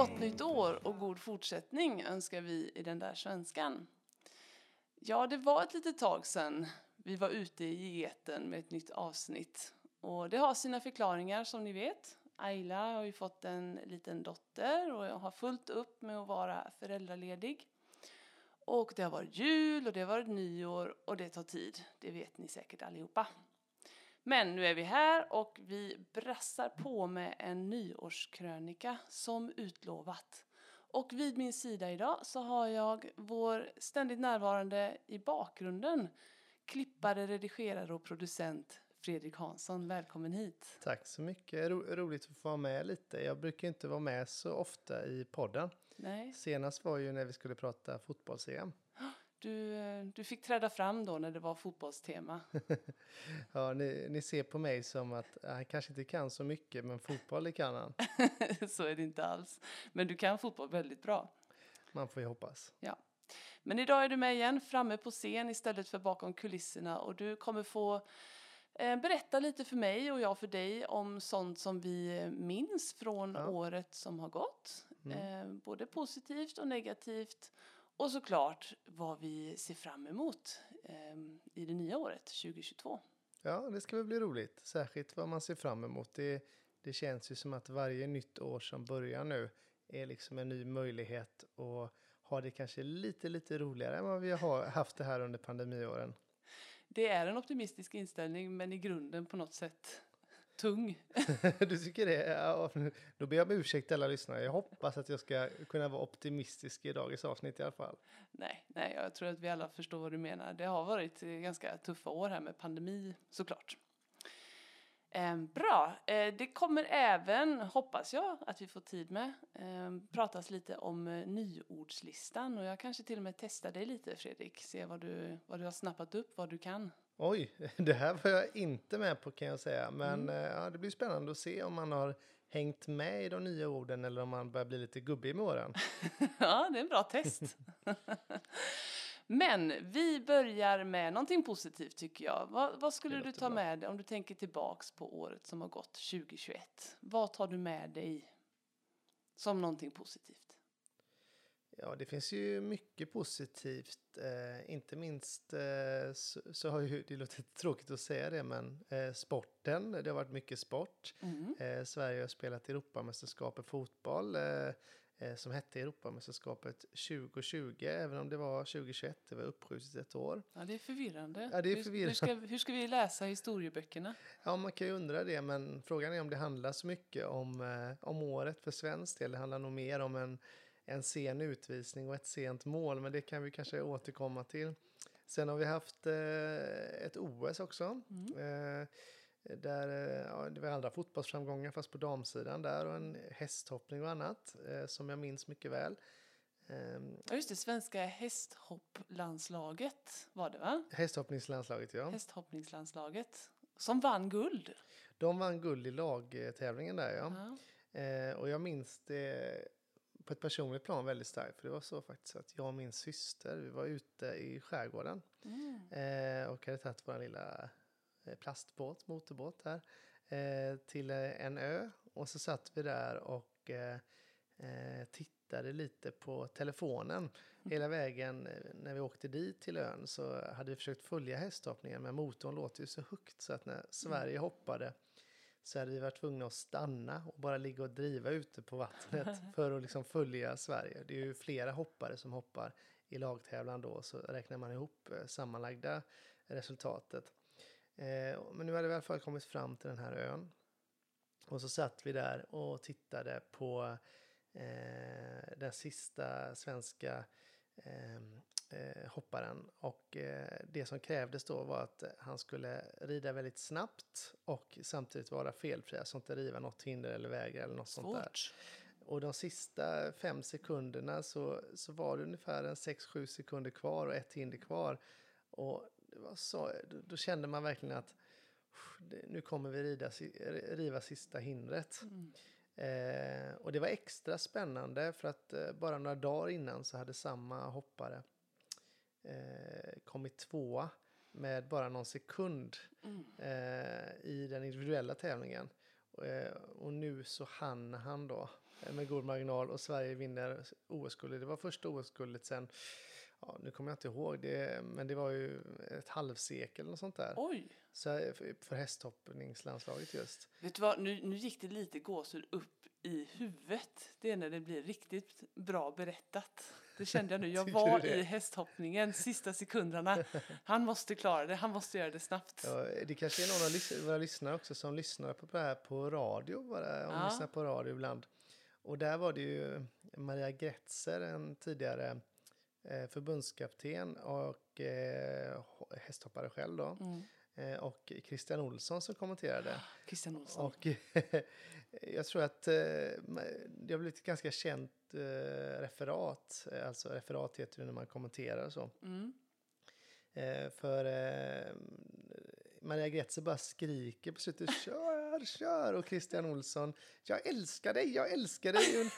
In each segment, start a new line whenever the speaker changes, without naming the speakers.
Gott nytt år och god fortsättning önskar vi i den där svenskan. Ja, det var ett litet tag sedan vi var ute i geten med ett nytt avsnitt. Och det har sina förklaringar som ni vet. Ayla har ju fått en liten dotter och jag har fullt upp med att vara föräldraledig. Och det har varit jul och det har varit nyår och det tar tid. Det vet ni säkert allihopa. Men nu är vi här och vi brassar på med en nyårskrönika som utlovat. Och vid min sida idag så har jag vår ständigt närvarande i bakgrunden klippare, redigerare och producent Fredrik Hansson. Välkommen hit.
Tack så mycket. Ro roligt att få vara med lite. Jag brukar inte vara med så ofta i podden.
Nej.
Senast var ju när vi skulle prata fotbolls-EM.
Du, du fick träda fram då när det var fotbollstema.
ja, ni, ni, ser på mig som att han kanske inte kan så mycket, men fotboll kan han.
så är det inte alls. Men du kan fotboll väldigt bra.
Man får ju hoppas.
Ja. Men idag är du med igen, framme på scen istället för bakom kulisserna och du kommer få eh, berätta lite för mig och jag för dig om sånt som vi minns från ja. året som har gått. Mm. Eh, både positivt och negativt och såklart vad vi ser fram emot eh, i det nya året 2022.
Ja, det ska väl bli roligt. Särskilt vad man ser fram emot. Det, det känns ju som att varje nytt år som börjar nu är liksom en ny möjlighet att ha det kanske lite, lite roligare än vad vi har haft det här under pandemiåren.
Det är en optimistisk inställning, men i grunden på något sätt tung.
du tycker det? Ja, då ber jag om ursäkt alla lyssnare. Jag hoppas att jag ska kunna vara optimistisk i dagens avsnitt i alla fall.
Nej, nej, jag tror att vi alla förstår vad du menar. Det har varit ganska tuffa år här med pandemi såklart. Eh, bra, eh, det kommer även, hoppas jag, att vi får tid med, eh, pratas lite om eh, nyordslistan och jag kanske till och med testar dig lite Fredrik, se vad du, vad du har snappat upp, vad du kan.
Oj, det här var jag inte med på kan jag säga. Men mm. Eh, ja, det blir spännande att se om man har hängt med i de nya orden eller om man börjar bli lite gubbig med åren.
ja, det är en bra test. men vi börjar med någonting positivt tycker jag. Vad, vad skulle du ta bra. med dig om du tänker tillbaks på året som har gått 2021? Vad tar du med dig som någonting positivt?
Ja, det finns ju mycket positivt. Eh, inte minst eh, så, så, har ju, det låter tråkigt att säga det, men eh, sporten, det har varit mycket sport. Mm. Eh, Sverige har spelat Europamästerskap i fotboll eh, eh, som hette Europamästerskapet 2020, även om det var 2021, det var uppskjutet ett år.
Ja, det är förvirrande.
Ja, det är förvirrande.
Hur, ska, hur ska vi läsa historieböckerna?
Ja, man kan ju undra det, men frågan är om det handlar så mycket om, om året för svensk del. Det handlar nog mer om en en sen utvisning och ett sent mål, men det kan vi kanske återkomma till. Sen har vi haft eh, ett OS också. Mm. Eh, där, eh, ja, det var andra fotbollsframgångar fast på damsidan där och en hästhoppning och annat eh, som jag minns mycket väl.
Ehm, ja, just det, svenska hästhopplandslaget var det va?
Hästhoppningslandslaget, ja.
Hästhoppningslandslaget som vann guld.
De vann guld i lagtävlingen där, ja. ja. Eh, och jag minns det på ett personligt plan väldigt starkt. För det var så faktiskt att jag och min syster, vi var ute i skärgården. Mm. Eh, och hade tagit vår lilla eh, plastbåt, motorbåt här. Eh, till eh, en ö. Och så satt vi där och eh, eh tittade lite på telefonen. Mm. Hela vägen när vi åkte dit till ön så hade vi försökt följa hästhoppningen. Men motorn låter ju så högt så att när Sverige mm. hoppade så hade vi varit tvungna att stanna och bara ligga och driva ute på vattnet för att liksom följa Sverige. Det är ju flera hoppare som hoppar i lagtävlan då, så räknar man ihop eh, sammanlagda resultatet. Eh, men nu hade vi i alla fall kommit fram till den här ön. Och så satt vi där och tittade på eh, den sista svenska eh, hopparen. Och eh, det som krävdes då var att han skulle rida väldigt snabbt och samtidigt vara felfri, alltså inte riva något hinder eller vägar eller något Svårt. sånt där. Och de sista fem sekunderna så, så var det ungefär en 6-7 sekunder kvar och ett hinder kvar. Och det var så, då, då kände man verkligen att nu kommer vi rida, riva sista hindret. Mm. Eh, och det var extra spännande för att eh, bara några dagar innan så hade samma hoppare eh, kommit tvåa med bara någon sekund mm. eh, i den individuella tävlingen. Och, eh, och nu så hann han då eh, med god marginal och Sverige vinner OS-guldet. Det var första OS-guldet sen, ja, nu kommer jag inte ihåg det, men det var ju ett halvsekel eller sånt där.
Oj!
Så för, hästhoppningslandslaget just.
Vet du vad, nu, nu gick det lite gåshud upp i huvudet. Det är när det blir riktigt bra berättat. Det kände jag nu. Jag var i hästhopningen sista sekunderna. Han måste klara det, han måste göra det snabbt.
Ja, det kanske är någon av våra lyssnare också som lyssnar på det här på radio, bara, om
Ja.
lyssnar på radio ibland. Och där var det ju Maria Gretzer, en tidigare förbundskapten och eh, ho- hästhoppare själv då.
Mm.
Eh, och Christian Olsson som kommenterade.
Christian Olsson.
Och jag tror att eh, det har blivit ett ganska känt eh, referat. Eh, Alltså referat heter det när man kommenterar och så.
Mm.
Eh, för eh, Maria Gretzer bara skriker på slutet kör, kör och Christian Olsson jag älskar dig, jag älskar dig.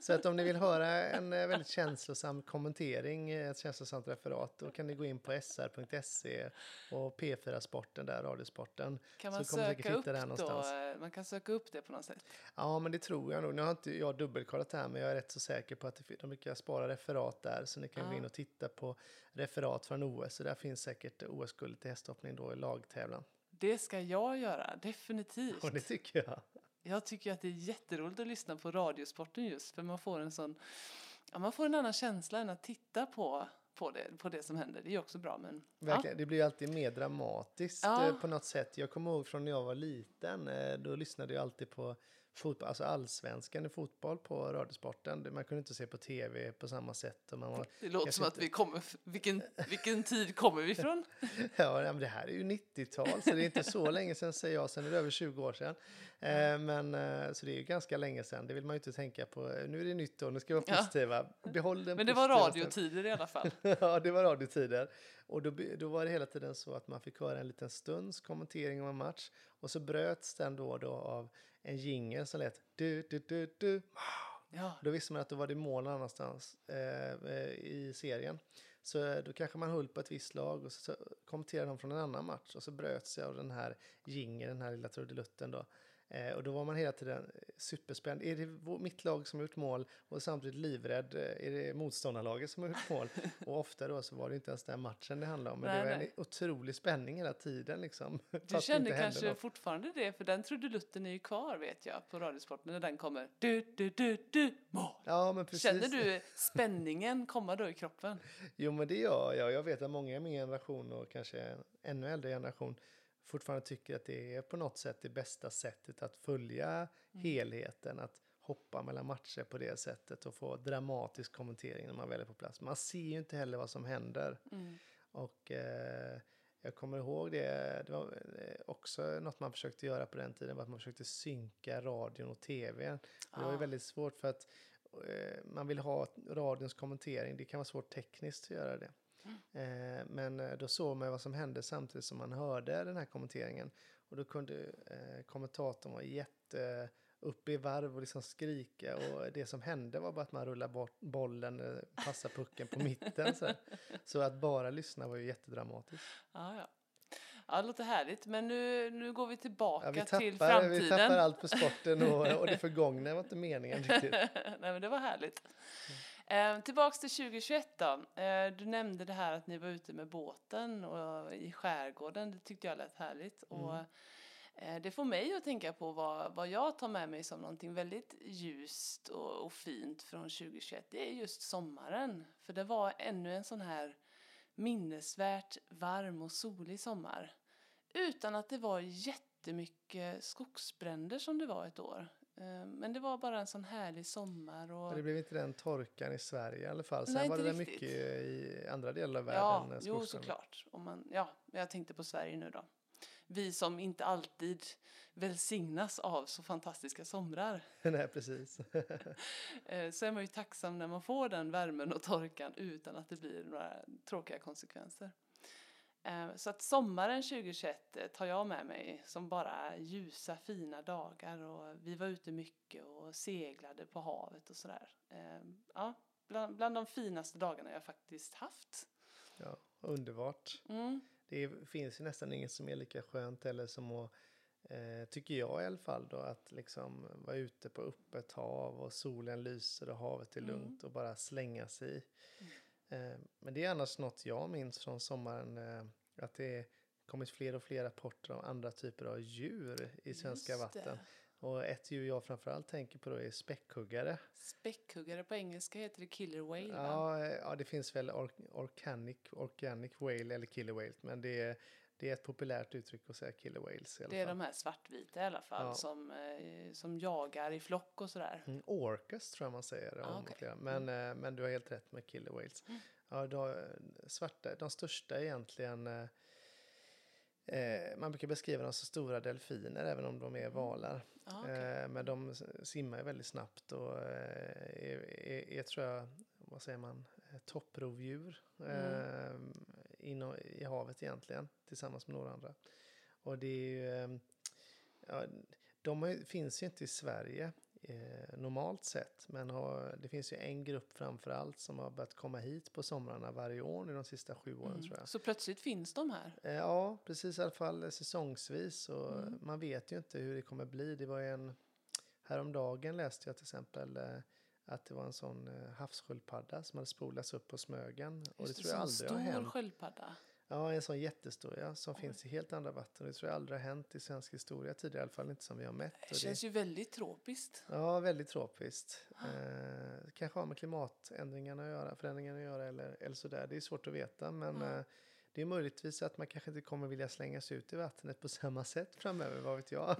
Så att om ni vill höra en eh, väldigt känslosam kommentering, eh, ett känslosamt referat, då kan ni gå in på sr.se och P4 Sporten där, Radiosporten.
Kan man
så kommer
söka upp
det
då?
någonstans.
eh, Man kan söka upp det på något sätt.
Ja, men det tror jag nog. Nu har inte jag dubbelkollat det här, men jag är rätt så säker på att de brukar spara referat där, så ni kan gå
Ja.
in och titta på referat från OS. Så där finns säkert OS-guldet i hästhoppning då i lagtävlan.
Det ska jag göra, definitivt.
Och det tycker jag.
Jag tycker att det är jätteroligt att lyssna på Radiosporten just för man får en sån, ja, man får en annan känsla än att titta på, på, det, på det som händer. Det är ju också bra men ja,
Verkligen. Det blir ju alltid mer dramatiskt
Ja.
eh, på något sätt. Jag kommer ihåg från när jag var liten, eh, då lyssnade jag alltid på fotboll, alltså allsvenskan i fotboll på Radiosporten. Man kunde inte se på tv på samma sätt. Och man var,
det låter som att
tyckte-
vi kommer, vilken, vilken tid kommer vi ifrån?
Ja, men det här är ju 90-tal, så det är inte så länge sedan säger jag, sen är det över 20 år sedan. Eh, men, eh, så det är ju ganska länge sedan, det vill man ju inte tänka på. Nu är det nytt år, nu ska vi vara
Ja.
positiva. Behåll den
Men det var radiotider i alla fall.
ja, det var radiotider. Och då, då var det hela tiden så att man fick höra en liten stunds kommentering om en match. Och så bröts den då, och då av en jingel som lät du, du, du, du.
Ja,
Då visste man att då var det mål någon annanstans eh, eh, i serien. Så eh, då kanske man höll på ett visst lag och så, så kommenterade de från en annan match. Och så bröts jag av den här jingeln, den här lilla trudelutten då. Eh, och då var man hela tiden superspänd. Är det mitt lag som har gjort mål och samtidigt livrädd? eh, Är det motståndarlaget som har gjort mål? och ofta då så var det inte ens den matchen det handlade om. Men
Nej,
det var en
nej.
otrolig spänning hela tiden liksom.
du
hände
kanske
något.
fortfarande det för den trudelutten är ju kvar vet jag på Radiosporten när den kommer. Du, du, du, du, mål.
Ja, men precis.
Känner du spänningen komma då i kroppen?
Jo, men det gör jag. Jag vet att många i min generation och kanske en ännu äldre generation fortfarande tycker att det är på något sätt det bästa sättet att följa helheten. Att hoppa mellan matcher på det sättet och få dramatisk kommentering när man väl är på plats. Man ser ju inte heller vad som händer.
Mm.
Och eh, jag kommer ihåg det, det var eh, också något man försökte göra på den tiden, var att man försökte synka radion och tvn. Det var ju
Ah.
väldigt svårt för att eh, man vill ha radions kommentering, det kan vara svårt tekniskt att göra det. Eh, men eh, då såg man vad som hände samtidigt som man hörde den här kommenteringen. Och då kunde eh, kommentatorn vara jätte upp i varv och liksom skrika och det som hände var bara att man rullade bort bollen, eh, passade pucken på mitten. Så, så att bara lyssna var ju jättedramatiskt.
Ja, ja. Ja, det låter härligt. Men nu, nu går vi tillbaka
Ja, vi,
till
tappar,
framtiden.
vi tappar allt på sporten och, och det förgångna var inte meningen riktigt.
Nej, men det var härligt. Eh, tillbaks till 2021 då. Eh, du nämnde det här att ni var ute med båten och i skärgården. Det tyckte jag lät härligt. Och, eh, det får mig att tänka på vad, vad jag tar med mig som någonting väldigt ljust och, och fint från 2021. Det är just sommaren. För det var ännu en sån här minnesvärt varm och solig sommar. Utan att det var jättemycket skogsbränder som det var ett år. Eh, Men det var bara en sån härlig sommar. Och...
Men det blev inte den torkan i Sverige i alla fall. Sen
Nej,
var det
riktigt.
mycket i andra delar av
Ja,
världen. eh,
jo såklart. Om man, ja, jag tänkte på Sverige nu då. Vi som inte alltid välsignas av så fantastiska somrar.
Nej, precis.
Eh, Så är man ju tacksam när man får den värmen och torkan utan att det blir några tråkiga konsekvenser. Eh, Så att sommaren 2021 eh, tar jag med mig som bara ljusa fina dagar och vi var ute mycket och seglade på havet och sådär. Eh, Ja, bland, bland de finaste dagarna jag faktiskt haft.
Ja, underbart.
Mm.
Det finns ju nästan inget som är lika skönt eller som att Eh, tycker jag i alla fall då, att liksom vara ute på öppet hav och solen lyser och havet är lugnt mm. och bara slänga sig i. Mm. Men det är annars något jag minns från sommaren, att det kommit fler och fler rapporter om andra typer av djur i svenska vatten. Och ett djur jag framförallt tänker på då är späckhuggare.
Späckhuggare på engelska heter det killer whale
ja, ja, det finns väl or organic, organic whale eller killer whale. Men det är, det är ett populärt uttryck att säga killer whales. I alla
det är fall. de här svartvita i alla fall ja. som, eh, som jagar i flock och sådär.
Mm, orcas tror jag man säger. Ah, okay. Men, mm. eh, men du har helt rätt med killer whales. Mm. Ja, de, svarta, de största egentligen eh, Eh, man brukar beskriva dem som stora delfiner även om de är mm. valar. Ah, okay. eh, men de simmar väldigt snabbt och eh, är, är, är, tror jag, vad säger man, eh, topprovdjur mm. Eh, inom, i havet egentligen tillsammans med några andra. Och det är ju, eh, ja, de finns ju inte i Sverige eh, normalt sett. Men har, det finns ju en grupp framför allt som har börjat komma hit på somrarna varje år nu de sista sju åren mm. tror jag.
Så plötsligt finns de här?
Eh, ja, precis i alla fall säsongsvis. Och mm. Man vet ju inte hur det kommer bli. Det var en, häromdagen läste jag till exempel eh, att det var en sån eh, havssköldpadda som hade spolats upp på Smögen.
och det, tror jag aldrig har hänt. sköldpadda?
Ja, en sån jättestor ja, som Oj. finns i helt andra vatten. Det tror jag aldrig har hänt i svensk historia tidigare, i alla fall inte som vi har mätt.
Det känns det... ju väldigt tropiskt.
Ja, väldigt tropiskt. Eh, kanske har med klimatändringarna att göra, förändringarna att göra eller, eller sådär. Det är svårt att veta, men mm. eh, det är möjligtvis att man kanske inte kommer vilja slängas ut i vattnet på samma sätt framöver, vad vet jag.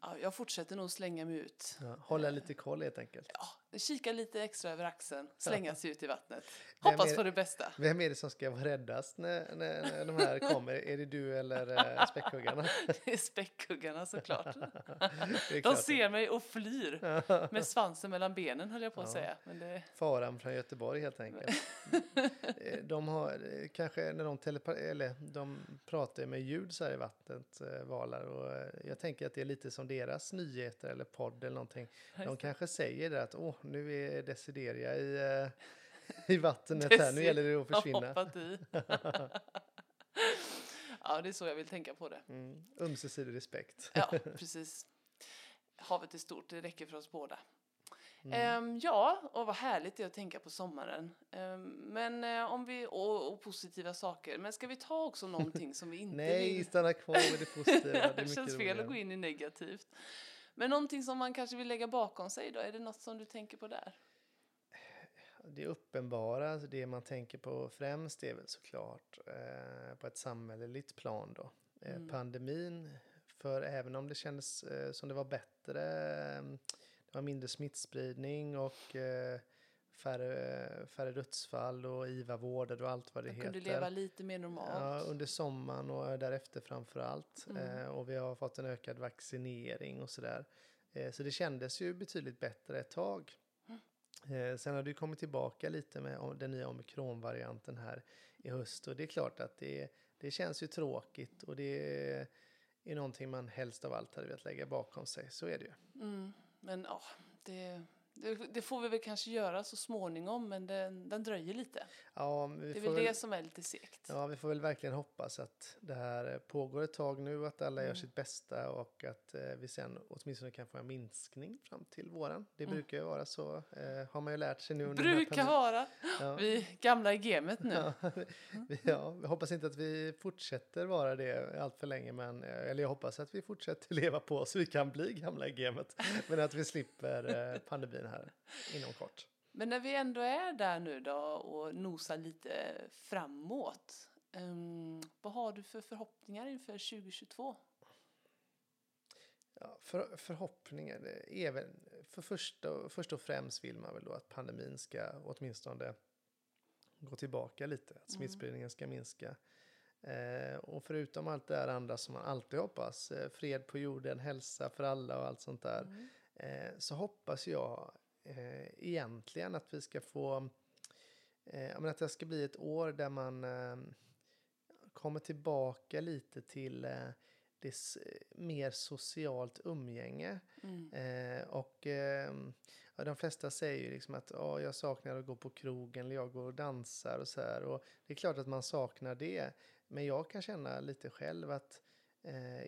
ja, jag fortsätter nog slänga mig ut.
Ja, hålla lite koll helt enkelt.
Ja, kika lite extra över axeln, slänga sig ut i vattnet. Hoppas på det bästa.
Vem är det som ska vara räddast när, när, när de här kommer? är det du eller äh, späckhuggarna?
det är späckhuggarna såklart. de ser mig och flyr med svansen mellan benen höll jag på att ja. säga. Men det...
Faran från Göteborg helt enkelt. Eh, de har eh, kanske när de, eller, de pratar med ljud så här i vattnet, valar. Och jag tänker att det är lite som deras nyheter eller podd eller någonting. De kanske säger det att Åh, nu är Desideria i, uh, i vattnet här, nu gäller det att försvinna.
Ja, det är så jag vill tänka på det.
Mm. Ömsesidig respekt.
ja, precis. Havet är stort, det räcker för oss båda. Mm. Um, ja, och vad härligt det är att tänka på sommaren. Um, men uh, om vi, och, och, positiva saker. Men ska vi ta också någonting som vi inte
Nej, vill? stanna kvar med det positiva. Det,
det känns fel roligare. att gå in i negativt. Men någonting som man kanske vill lägga bakom sig då? Är det något som du tänker på där?
Det uppenbara, alltså det man tänker på främst är väl såklart eh, på ett samhälleligt plan då. Eh, mm. Pandemin, för även om det kändes eh, som det var bättre, eh, det var mindre smittspridning och eh, färre, färre dödsfall och IVA-vårdade och allt vad det
Man
heter.
kunde leva lite mer normalt.
Ja, under sommaren och därefter framför allt. Mm. Eh, och vi har fått en ökad vaccinering och sådär. Eh, så det kändes ju betydligt bättre ett tag. Mm. Eh, sen har det kommit tillbaka lite med den nya omikronvarianten här i höst. Och det är klart att det, det känns ju tråkigt och det är någonting man helst av allt hade velat lägga bakom sig. Så är det ju.
Mm. Men ja, det det, det, får vi väl kanske göra så småningom, men den, den dröjer lite.
Ja,
det är väl, det som är lite segt.
Ja, vi får väl verkligen hoppas att det här pågår ett tag nu, att alla mm. gör sitt bästa och att eh, vi sen åtminstone kan få en minskning fram till våren. Det mm. brukar ju vara så, eh, har man ju lärt sig nu.
Under brukar vara! Ja. Vi gamla i gamet nu.
Ja, vi, ja, jag hoppas inte att vi fortsätter vara det allt för länge, men, eh, eller jag hoppas att vi fortsätter leva på så vi kan bli gamla i gamet, men att vi slipper eh, pandemin här inom kort.
Men när vi ändå är där nu då och nosar lite framåt. Um, vad har du för förhoppningar inför 2022?
Ja, för, förhoppningar är väl, för första, först och främst vill man väl då att pandemin ska åtminstone gå tillbaka lite, att mm. smittspridningen ska minska. Eh, och förutom allt det där andra som man alltid hoppas, eh, fred på jorden, hälsa för alla och allt sånt där, mm. eh, så hoppas jag eh, egentligen att vi ska få, eh, att det ska bli ett år där man eh, kommer tillbaka lite till eh, det mer socialt umgänge. Mm. Eh, och eh, ja, de flesta säger ju liksom att oh, jag saknar att gå på krogen eller jag går och dansar och så här. Och det är klart att man saknar det. Men jag kan känna lite själv att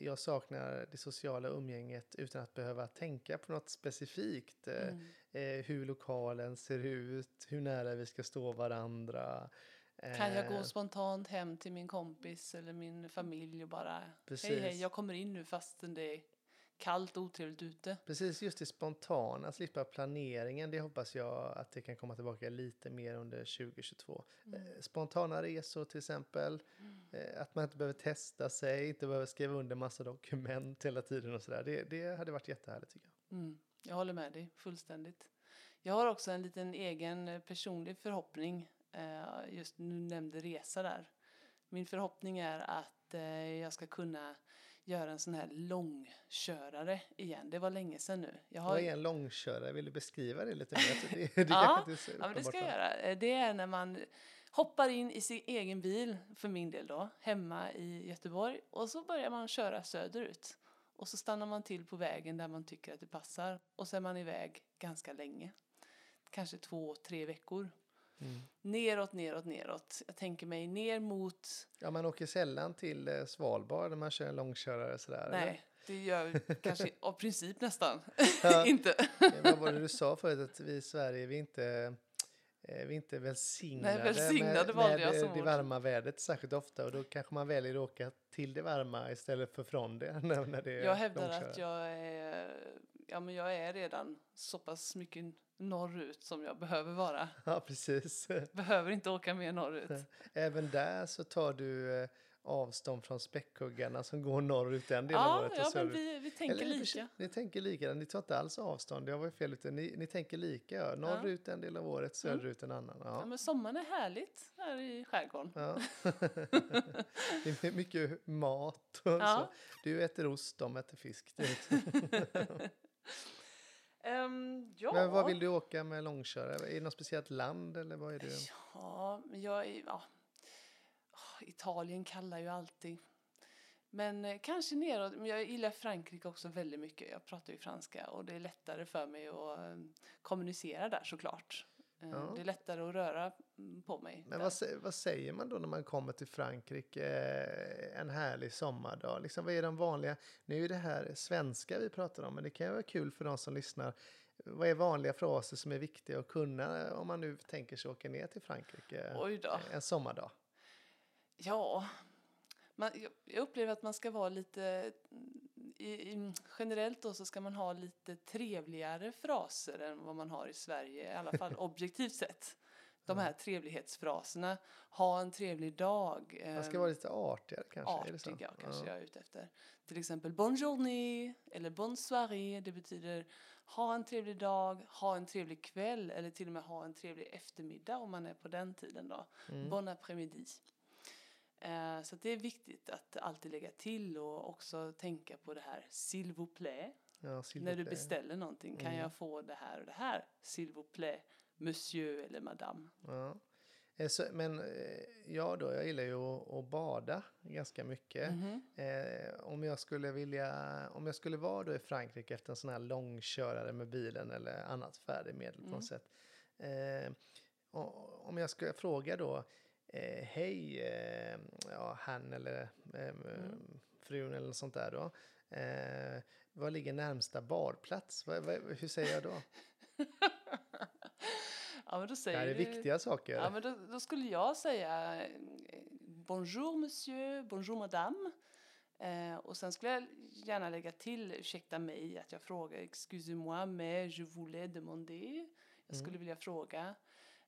jag saknar det sociala umgänget utan att behöva tänka på något specifikt. Eh,
Mm.
eh, hur lokalen ser ut, hur nära vi ska stå varandra.
Kan jag gå
Eh,
spontant hem till min kompis eller min familj och bara hej
Precis.
hej jag kommer in nu fastän det kallt och otrevligt ute.
Precis, just det spontana, slippa planeringen, det hoppas jag att det kan komma tillbaka lite mer under 2022.
Mm.
Eh, Spontana resor till exempel, eh, att man inte behöver testa sig, inte behöver skriva under massa dokument hela tiden och sådär. Det, det hade varit jättehärligt tycker jag.
Mm, jag håller med dig fullständigt. Jag har också en liten egen eh, personlig förhoppning. Just nu nämnde resa där. Min förhoppning är att jag ska kunna göra en sån här långkörare igen. Det var länge sedan nu. Jag har,
Vad är en långkörare? Vill du beskriva det lite mer? Det, det
Ja, Ja, men det ska jag göra. Det är när man hoppar in i sin egen bil, för min del då, hemma i Göteborg och så börjar man köra söderut. Och så stannar man till på vägen där man tycker att det passar och så är man iväg ganska länge. Kanske två, tre veckor.
Mm.
Neråt, neråt, neråt. Jag tänker mig ner mot...
Ja, man åker sällan till eh, Svalbard när man kör en långkörare sådär. eller?
Nej, det gör vi kanske av princip nästan inte.
Vad var det du sa förut? Att vi i Sverige, vi inte, eh, vi är inte välsignade,
Nej, välsignade
med, med eh, det
ord.
varma vädret särskilt ofta. Och då kanske man väljer att åka till det varma istället för från det. När, när det
Jag hävdar att jag är, ja, men jag är redan så pass mycket norrut som jag behöver vara.
Ja, precis.
Behöver inte åka mer norrut.
Även där så tar du eh, avstånd från späckhuggarna som går norrut den delen av
Ja,
året och
ja men vi, vi tänker
Eller
lika.
Ni tänker lika, ni tar inte alls avstånd. Jag var fel ute. Ni, ni tänker lika. Ja. Norrut en del av året, söderut en annan.
Ja,
Ja.
men sommaren är härligt här i skärgården.
Ja. det är mycket mat och
Ja.
så. Du äter ost, de äter fisk.
Ehm, ja.
Men vad vill du åka med långkörare? Är det något speciellt land eller vad är det?
Ja, jag är... Ja. Åh, Italien kallar ju alltid. Men eh, kanske neråt. Men jag gillar Frankrike också väldigt mycket. Jag pratar ju franska och det är lättare för mig att eh, kommunicera där såklart. Eh,
Ja.
Det är lättare att röra mm, på mig.
Men vad, vad säger man då när man kommer till Frankrike eh, en härlig sommardag? Liksom, vad är de vanliga? Nu är det här svenska vi pratar om, men det kan ju vara kul för de som lyssnar. Vad är vanliga fraser som är viktiga att kunna om man nu tänker sig åka ner till Frankrike en sommardag?
Ja, man, jag upplever att man ska vara lite... Generellt då så ska man ha lite trevligare fraser än vad man har i Sverige, i alla fall objektivt sett. De här trevlighetsfraserna. Ha en trevlig dag.
Man ska
ehm,
vara lite artigare kanske?
artig, ja, kanske
Ja.
jag är ute efter. Till exempel bonne journée eller bonne soirée. Det betyder ha en trevlig dag, ha en trevlig kväll eller till och med ha en trevlig eftermiddag om man är på den tiden då.
Mm.
Bon après-midi. Eh, så det är viktigt att alltid lägga till och också tänka på det här s'il vous plaît.
Ja,
När du beställer någonting, kan
Mm.
jag få det här och det här? S'il vous plaît, monsieur eller madame.
Ja. Eh, men eh, jag då, jag gillar ju att, bada ganska mycket.
Mhm.
Eh, om jag skulle vilja, om jag skulle vara då i Frankrike efter en sån här långkörare med bilen eller annat färdmedel på
Mm.
något sätt. Eh, och, om jag skulle fråga då, eh, hej, eh, ja, han eller eh,
Mm.
frun eller sånt där då. Eh, var ligger närmsta badplats? Vad, vad, hur säger jag då?
Ja, men då
Det
säger
här är
du-
viktiga saker.
Ja, men då, då skulle jag säga eh, bonjour monsieur, bonjour madame. Eh, och sen skulle jag gärna lägga till, ursäkta mig, att jag frågar excusez-moi mais je voulais demander. Jag skulle vilja fråga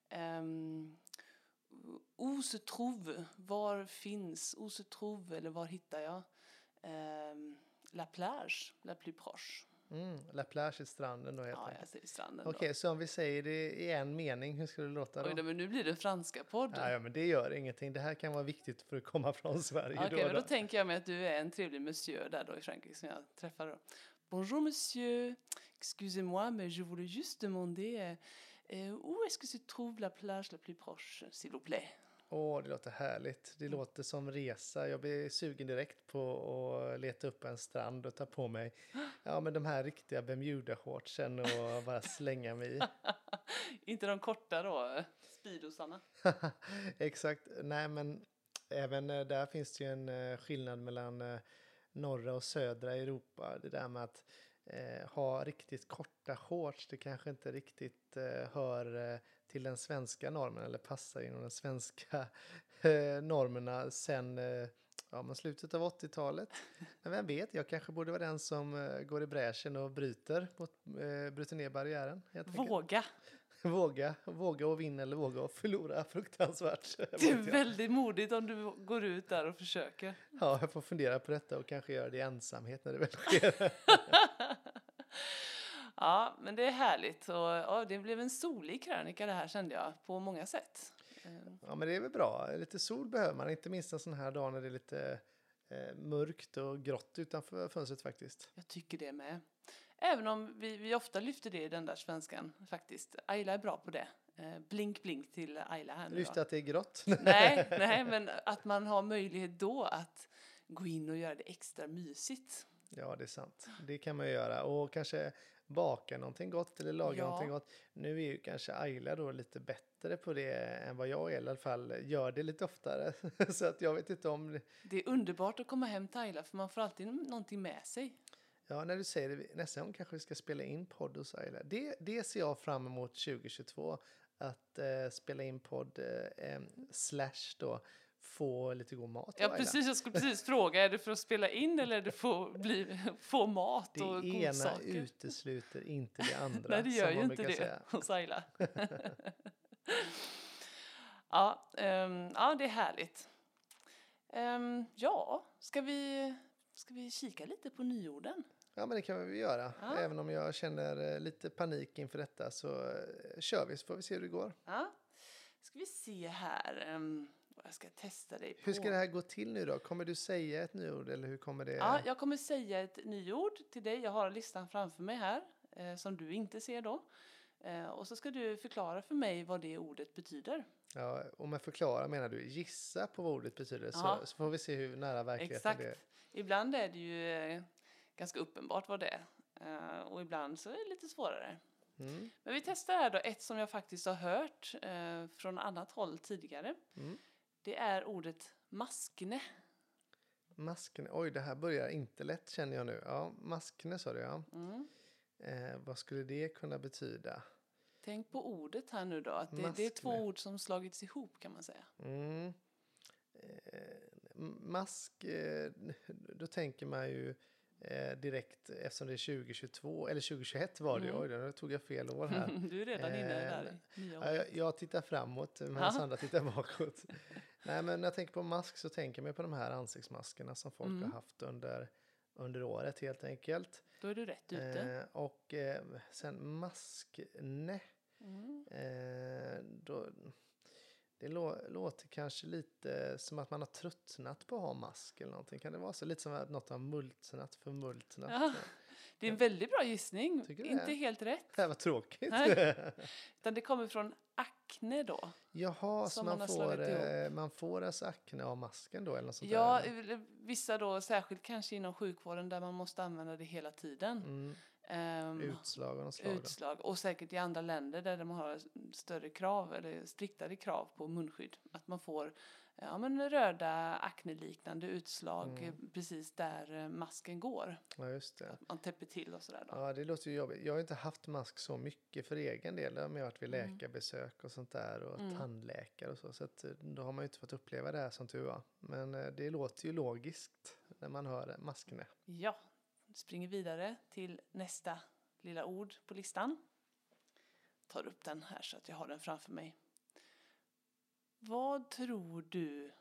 ehm, où se trouve, var finns, où se trouve eller var hittar jag ehm, la plage, la plus proche.
Mm, La plage är stranden då helt
Ja,
enkelt.
jag säger stranden
Okej, så om vi säger det i en mening, hur skulle det låta
då.
då?
Oj, men nu blir det franska podd.
Ja, ja, men det gör ingenting. Det här kan vara viktigt för att komma från Sverige.
Okej,
då,
men då
då.
tänker jag mig att du är en trevlig monsieur där då i Frankrike som jag träffar då. Bonjour monsieur, excusez-moi mais je voulais juste demander où est-ce que se trouve la plage la plus proche, s'il vous plaît?
Åh, det låter härligt. Det
Mm.
låter som resa. Jag blir sugen direkt på att leta upp en strand och ta på mig ja, men de här riktiga Bermuda-shortsen och bara slänga mig i.
Inte de korta då, speedosarna.
Exakt. Nej, men även eh, där finns det ju en eh, skillnad mellan eh, norra och södra Europa. Det där med att eh, ha riktigt korta shorts, det kanske inte riktigt eh, hör eh, till den svenska normen eller passar inom de svenska eh, normerna sen eh, ja, men slutet av 80-talet. Men vem vet, jag kanske borde vara den som går i bräschen och bryter, mot, bryter ner barriären.
Våga!
Våga, våga och vinna eller våga och förlora fruktansvärt.
Det är väldigt modigt om du går ut där och försöker.
Ja, jag får fundera på detta och kanske göra det i ensamhet när det väl sker.
Ja, men det är härligt och ja, det blev en solig krönika det här kände jag på många sätt. Eh,
Ja, men det är väl bra. Lite sol behöver man, inte minst en sån här dag när det är lite eh, mörkt och grått utanför fönstret faktiskt.
Jag tycker det med. Även om vi, vi ofta lyfter det i den där svenskan faktiskt. Ayla är bra på det. Eh, blink blink till Ayla här nu.
Lyfta att det är grått.
Nej, nej, men att man har möjlighet då att gå in och göra det extra mysigt.
Ja, det är sant. Det kan man ju göra. Och kanske baka någonting gott eller laga
Ja.
någonting gott. Nu är ju kanske Ayla då lite bättre på det än vad jag är i alla fall. Gör det lite oftare. Så att jag vet inte om... det-
är underbart att komma hem till Ayla för man får alltid någonting med sig.
Ja, när du säger det, nästa gång kanske vi ska spela in podd hos Ayla. Det, det ser jag fram emot 2022. Att eh, spela in podd eh, slash då få lite god mat
Ja, precis. Jag skulle precis fråga, är det för att spela in eller är det för att bli, få mat
Det
och
ena
godsaker?
utesluter inte det andra.
Nej, det gör ju inte det
säga.
hos Ayla. ja, ehm, ja, det är härligt. Ehm, ja, ska vi, ska vi kika lite på nyorden?
Ja, men det kan vi göra.
Ja.
Även om jag känner eh, lite panik inför detta så eh, kör vi så får vi se hur det går.
Ja, ska vi se här um, jag ska testa dig på.
Hur ska det här gå till nu då? Kommer du säga ett nyord eller hur kommer det?
Ja, jag kommer säga ett nyord till dig. Jag har listan framför mig här, eh, som du inte ser då. Eh, och så ska du förklara för mig vad det ordet betyder.
Ja, om jag förklarar menar du gissa på vad ordet betyder
Ja.
så, så får vi se hur nära verkligheten
Exakt.
det är.
Ibland är det ju eh, ganska uppenbart vad det är. Eh, och ibland så är det lite svårare.
Mm.
Men vi testar här då ett som jag faktiskt har hört eh, från annat håll tidigare.
Mm.
Det är ordet maskne.
Maskne, oj det här börjar inte lätt känner jag nu. Ja, maskne sa du ja.
Mm.
Eh, vad skulle det kunna betyda?
Tänk på ordet här nu då. Att det, det är två ord som slagits ihop kan man säga.
Mm. Eh, mask, eh, då tänker man ju eh, direkt eftersom det är 2022, eller 2021 var det
Mm.
oj då tog jag fel år här.
Du är redan inne
Eh,
där i nya
Ja,
året.
jag, jag tittar framåt medan
Ja.
andra tittar bakåt. Nej, men när jag tänker på mask så tänker jag mig på de här ansiktsmaskerna som folk
Mm.
har haft under, under året helt enkelt.
Då är du rätt ute.
Eh, och eh, sen maskne.
Mm.
Eh, då, det lå, låter kanske lite som att man har tröttnat på att ha mask eller någonting. Kan det vara så? Lite som att något har multnat, förmultnat.
Ja. Det är en väldigt bra gissning. Inte helt rätt.
Det här var tråkigt.
Nej. Utan det kommer från akne då.
Jaha, så man,
man
får, eh, man får alltså akne av masken då eller något sånt
Ja,
där?
eh, vissa då, särskilt kanske inom sjukvården där man måste använda det hela tiden.
Mm,
Ehm,
utslag något slag.
utslag. Och säkert i andra länder där de har större krav eller striktare krav på munskydd. Att man får ja, men röda akneliknande utslag
Mm.
precis där eh, masken går.
Ja, just det.
Att man täpper till och sådär då.
Ja, det låter ju jobbigt. Jag har inte haft mask så mycket för egen del. Jag har varit vid
Mm.
läkarbesök och sånt där och
Mm.
tandläkare och så. Så att, eh, då har man ju inte fått uppleva det här som tur var. Men eh, det låter ju logiskt när man hör maskne.
Ja, springer vidare till nästa lilla ord på listan. Tar upp den här så att jag har den framför mig. Vad tror du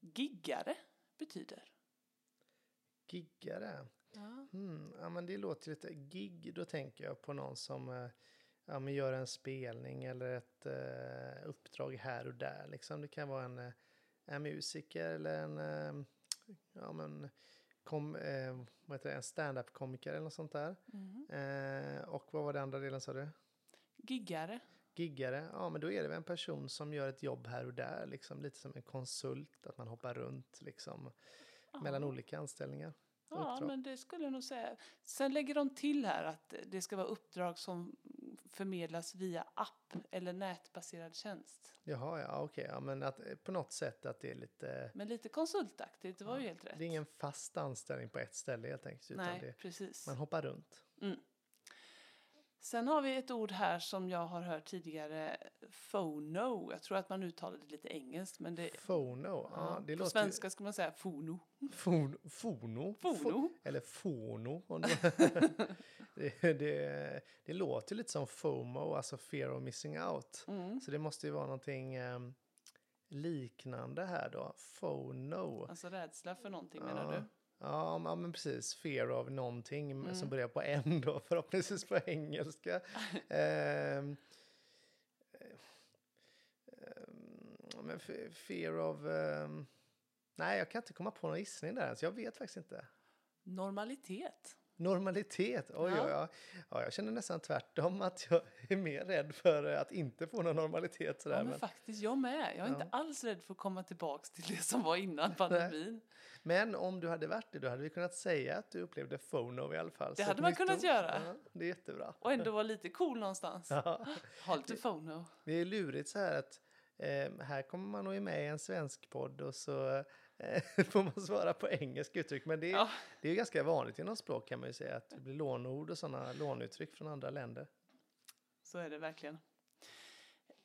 giggare betyder?
Giggare.
Ja.
Mm, ja, men det låter lite gig. Då tänker jag på någon som eh, ja, men gör en spelning eller ett eh, uppdrag här och där. Liksom. Det kan vara en, eh, en musiker eller en, ja, men, kom, eh, vad heter det, en stand-up-komiker eller något sånt där.
Mhm.
Eh, och vad var det andra delen sa du?
Giggare.
Giggare, ja men då är det väl en person som gör ett jobb här och där, liksom lite som en konsult, att man hoppar runt liksom mellan
Ja.
olika anställningar.
Ja,
uppdrag.
men det skulle jag nog säga. Sen lägger de till här att det ska vara uppdrag som förmedlas via app eller nätbaserad tjänst.
Jaha, ja okej. Ja, men att, eh, på något sätt att det är lite...
Men lite konsultaktigt, det var ju helt rätt.
Det är ingen fast anställning på ett ställe helt enkelt.
Nej,
det,
precis.
man hoppar runt.
Sen har vi ett ord här som jag har hört tidigare, phono. Jag tror att man uttalar det lite engelskt, men det,
Fono, ja,
ja,
det
på
låter
svenska ska man säga fono.
Fon, fono?
Fono.
Fo, eller fono. det, det, låter lite som FOMO, alltså fear of missing out.
Mm.
Så det måste ju vara någonting ehm, liknande här då. Fono.
Alltså rädsla för någonting
Ja.
menar du?
Ja, men- precis. Fear of någonting
Mm.
som börjar på N då, förhoppningsvis på engelska. Ehm, men fe- fear of... ehm, nej, jag kan inte komma på någon gissning där ens. Jag vet faktiskt inte.
Normalitet.
Normalitet, oj,
Ja.
oj. Ja, jag känner nästan tvärtom att jag är mer rädd för att inte få någon normalitet. Sådär.
Ja, men
men,
faktiskt jag med. Jag är
Ja.
inte alls rädd för att komma tillbaks till det som var innan pandemin.
men om du hade varit det, då hade vi kunnat säga att du upplevde FONO i alla fall.
Det
Så
hade man kunnat
ord.
göra.
Ja, det är jättebra.
Och ändå vara lite cool någonstans.
Ja.
Ha lite phono.
Det är lurigt så här att eh, här kommer man nog med i en svensk podd och så eh, får man svara på engelska uttryck. Men det är,
Ja.
det är ganska vanligt inom språk kan man ju säga att det blir lånord och sådana lånuttryck från andra länder.
Så är det verkligen.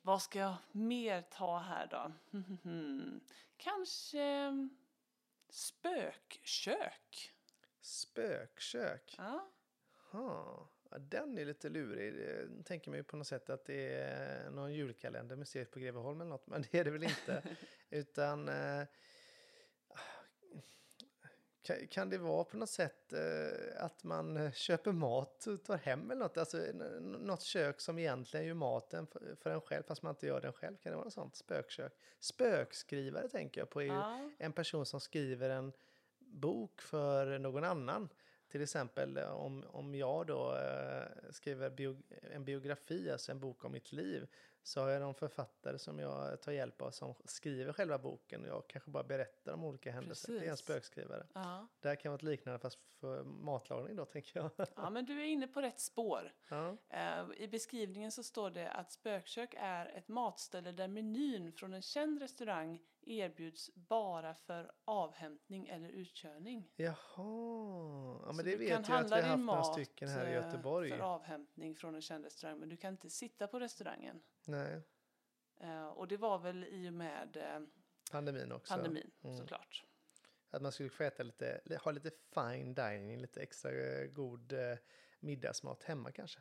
Vad ska jag mer ta här då? Kanske mm, spökkök.
Spökkök.
Ja.
Ha. Den är lite lurig. Jag tänker mig på något sätt att det är någon julkalender, Museet på Greveholm eller något, men det är det väl inte. Utan eh, kan, kan det vara på något sätt eh, att man eh, köper mat och tar hem eller något? Alltså något kök som egentligen gör maten för, för en själv fast man inte gör den själv. Kan det vara något sånt? Spökkök. Spökskrivare tänker jag på är ju
ja.
en person som skriver en bok för någon annan. Till exempel eh, om, om jag då eh, skriver bio, en biografi, alltså en bok om mitt liv, så har jag någon författare som jag tar hjälp av som skriver själva boken och jag kanske bara berättar om olika händelser. Det är en
Precis.
spökskrivare.
Ja.
Det här kan vara ett liknande fast för matlagning då tänker jag.
ja, men du är inne på rätt spår.
ja.
Eh, I beskrivningen så står det att spökkök är ett matställe där menyn från en känd restaurang erbjuds bara för avhämtning eller utkörning.
Jaha, ja, men det vet jag att vi har haft några stycken här i
eh,
Göteborg.
för avhämtning från en känd restaurang men du kan inte sitta på restaurangen.
Nej,
Eh, och det var väl i och med eh,
pandemin också.
pandemin
Mm.
såklart.
Att man skulle få äta lite, ha lite fine dining, lite extra god middagsmat hemma kanske.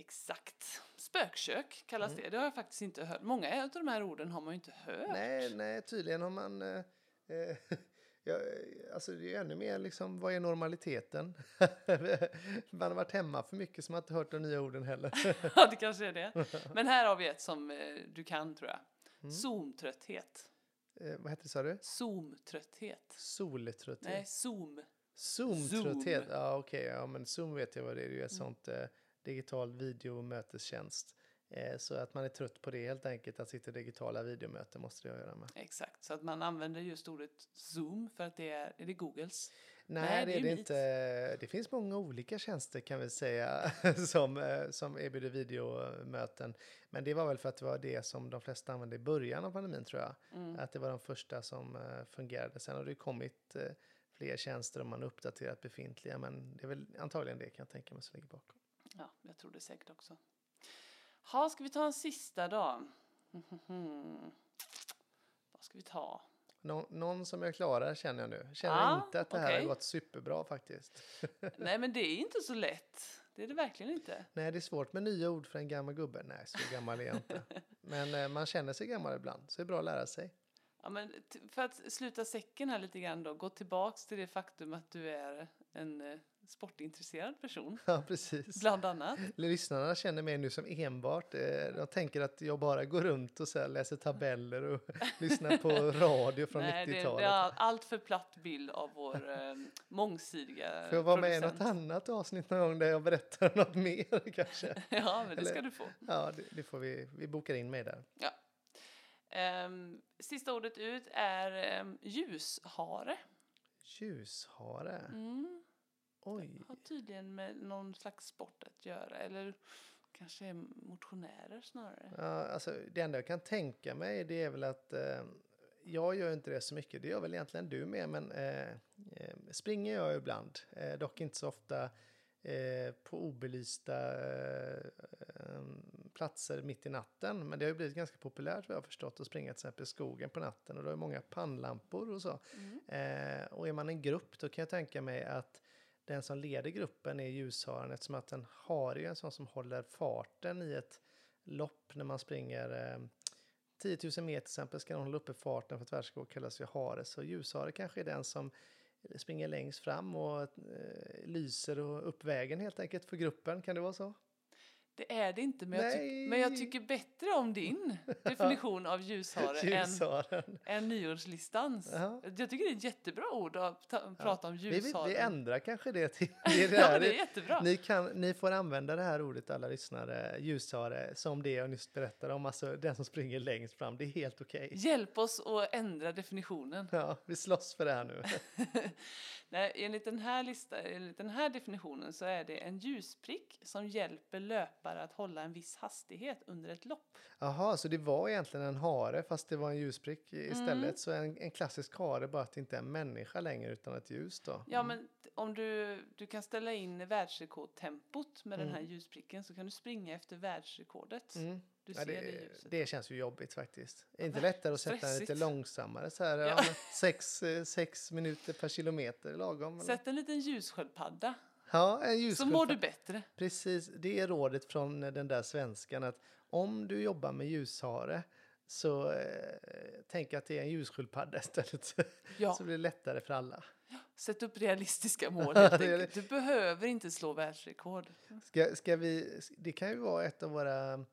Exakt. Spökkök kallas
Mm.
det. Det har jag faktiskt inte hört. Många av de här orden har man ju inte hört.
Nej, nej, tydligen har man... Eh, eh, ja, alltså det är ännu mer liksom, vad är normaliteten? man har varit hemma för mycket som man inte hört de nya orden heller.
Ja, det kanske är det. Men här har vi ett som eh, du kan tror jag.
Mm.
Zoom-trötthet.
eh, vad hette det, sa du?
Zoom-trötthet.
Soltrötthet?
Nej, Zoom.
Zoom-trötthet?
Zoom.
Ja, okej. Ja, men Zoom vet jag vad det är. Det är ett sånt eh, digital videomötestjänst. Eh, så att man är trött på det helt enkelt, att sitta i digitala videomöten måste det göra med.
Exakt. Så att man använder just ordet Zoom för att det är, är det Googles?
Nej,
Nej,
det är det inte. Det finns många olika tjänster kan vi säga som, eh, som erbjuder videomöten. Men det var väl för att det var det som de flesta använde i början av pandemin tror jag.
Mm.
Att det var de första som eh, fungerade. Sen har det ju kommit fler tjänster och man har uppdaterat befintliga. Men det är väl antagligen det kan jag tänka mig som ligger bakom.
Ja, jag tror det säkert också. Ha, ska vi ta en sista då? Vad ska vi ta?
Nå- någon som jag klarar känner jag nu. Känner
Ja,
inte att det här har gått superbra faktiskt.
Nej, men det är inte så lätt. Det är det verkligen inte.
Nej, det är svårt med nya ord för en gammal gubbe. Nej, så gammal är jag inte. Men eh, man känner sig gammal ibland, så det är bra att lära sig.
Ja, men t- för att sluta säcken här lite grann då, gå tillbaks till det faktum att du är en eh, sportintresserad person,
Ja, precis.
bland annat.
Lyssnarna känner mig nu som enbart, eh, de tänker att jag bara går runt och så läser tabeller och lyssnar på radio från
Nej, det, det
90-talet.
är allt för platt bild av vår eh, mångsidiga
Får jag vara med i något annat avsnitt någon gång där jag berättar något mer kanske?
Ja, men det ska
Eller-
du få.
Ja, det, det får vi, vi bokar in mig där.
Ehm, sista ordet ut är ehm, ljushare.
Ljushare.
Mm.
Oj.
Har tydligen med någon slags sport att göra. Eller kanske är motionärer snarare.
Ja, alltså, det enda jag kan tänka mig det är väl att eh, jag gör inte det så mycket. Det gör väl egentligen du med, men eh, eh springer jag ibland. Eh, dock inte så ofta eh, på obelysta eh, platser mitt i natten. Men det har ju blivit ganska populärt vad jag har förstått att springa till exempel i skogen på natten och då är många pannlampor och så. Mm. Eh, och är man en grupp då kan jag tänka mig att den som leder gruppen är ljusharen eftersom att en hare är en sån som håller farten i ett lopp när man springer eh, 10 000 meter till exempel ska den hålla uppe farten för att världsrekord kallas för hare. Så ljushare kanske är den som springer längst fram och eh, lyser och upp vägen helt enkelt för gruppen. Kan det vara så?
Det är det inte, men, jag, tyck, men jag tycker bättre om din definition av ljushare än, än nyårslistans. Ja. Jag tycker det är ett jättebra ord att ta, prata ja. om ljushare.
Vi, vi, ändrar kanske det till det,
det ja, det är jättebra.
Ni, kan, ni får använda det här ordet, alla lyssnare, ljushare, som det jag nyss berättade om, alltså den som springer längst fram. Det är helt okej. Okay.
Hjälp oss att ändra definitionen.
Ja, vi slåss för det här nu.
Nej, enligt den här listan, enligt den här definitionen så är det en ljusprick som hjälper löpare att hålla en viss hastighet under ett lopp.
Jaha, så det var egentligen en hare fast det var en ljusprick istället. Mm. Så en, en klassisk hare bara att det inte är en människa längre utan ett ljus då.
Ja, mm. men om du, du kan ställa in världsrekordtempot med mm. den här ljuspricken så kan du springa efter världsrekordet. Mm. Du
ja, det, det, det, känns ju jobbigt faktiskt. Är inte lättare att sätta den lite långsammare så här, ja. sex, eh, sex minuter per kilometer lagom?
Sätt en liten ljussköldpadda.
Ja, en ljussköldpadda.
Så mår du bättre.
Precis, det är rådet från den där svenskan att om du jobbar med ljushare så eh, tänk att det är en ljussköldpadda istället. Ja. så blir det lättare för alla.
Sätt upp realistiska mål. du behöver inte slå världsrekord.
Ska, ska vi, det kan ju vara ett av våra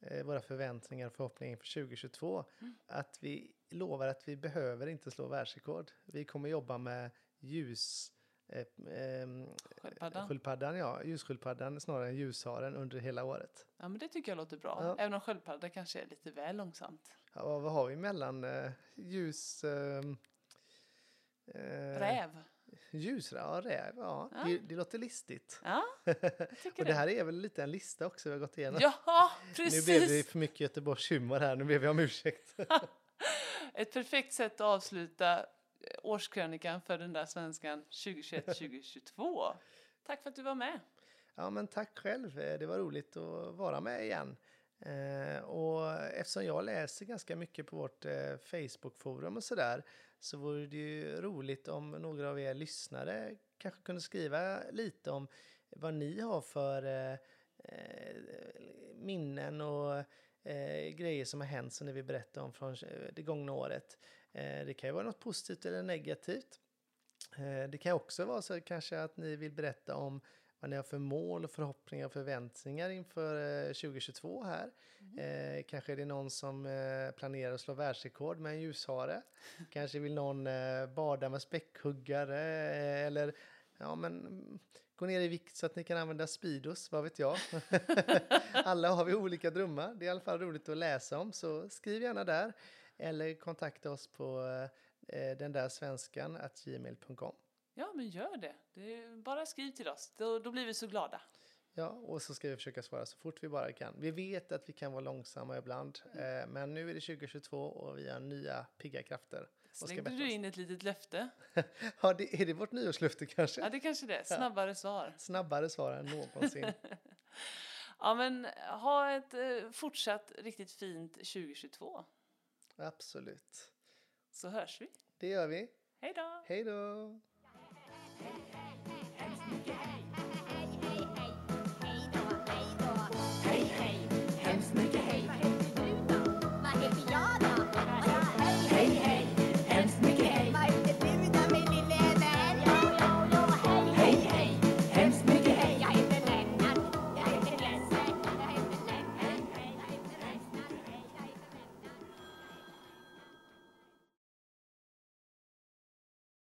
eh, våra förväntningar och förhoppningar inför 2022. Mm. Att vi lovar att vi behöver inte slå världsrekord. Vi kommer jobba med ljus... Eh, eh, sköldpaddan. ja. Ljussköldpaddan snarare än ljusharen under hela året.
Ja, men det tycker jag låter bra. Ja. Även om sköldpadda kanske är lite väl långsamt.
Ja, vad har vi mellan eh, ljus...
Eh, Räv.
Ljusräv, ja, ja. ja. Det, det, låter listigt.
Ja,
och det här är väl lite en lista också vi har gått igenom.
Ja, precis.
Nu blev det för mycket Göteborgs humor här, nu ber vi om ursäkt.
Ett perfekt sätt att avsluta eh, årskrönikan för den där svenskan 2021-2022. tack för att du var med.
Ja, men tack själv. Eh, det var roligt att vara med igen. Eh, och eftersom jag läser ganska mycket på vårt eh, Facebookforum och sådär så vore det ju roligt om några av er lyssnare kanske kunde skriva lite om vad ni har för eh, eh minnen och eh, grejer som har hänt som ni vill berätta om från eh, det gångna året. Eh, det kan ju vara något positivt eller negativt. Eh, det kan också vara så kanske att ni vill berätta om vad ni har för mål förhoppningar och förväntningar inför 2022 eh, här. Mm. Eh, kanske är det någon som eh, planerar att slå världsrekord med en ljushare. kanske vill någon eh, bada med späckhuggare eh, eller ja, men, gå ner i vikt så att ni kan använda Speedos, vad vet jag. Alla har vi olika drömmar. Det är i alla fall roligt att läsa om, så skriv gärna där. Eller kontakta oss på eh, den där svenskan gmail.com.
Ja, men gör det. det bara skriv till oss, då, då blir vi så glada.
Ja, och så ska vi försöka svara så fort vi bara kan. Vi vet att vi kan vara långsamma ibland, mm. eh, men nu är det 2022 och vi har nya pigga krafter.
Slängde du in ett litet löfte?
ja, det, är det vårt nyårslöfte kanske?
Ja, det kanske det. Snabbare svar.
Snabbare svar än någonsin.
ja, men ha ett eh, fortsatt riktigt fint 2022.
Absolut.
Så hörs vi.
Det gör vi.
Hej då!
Hej då! Hey, hey, hey, hey.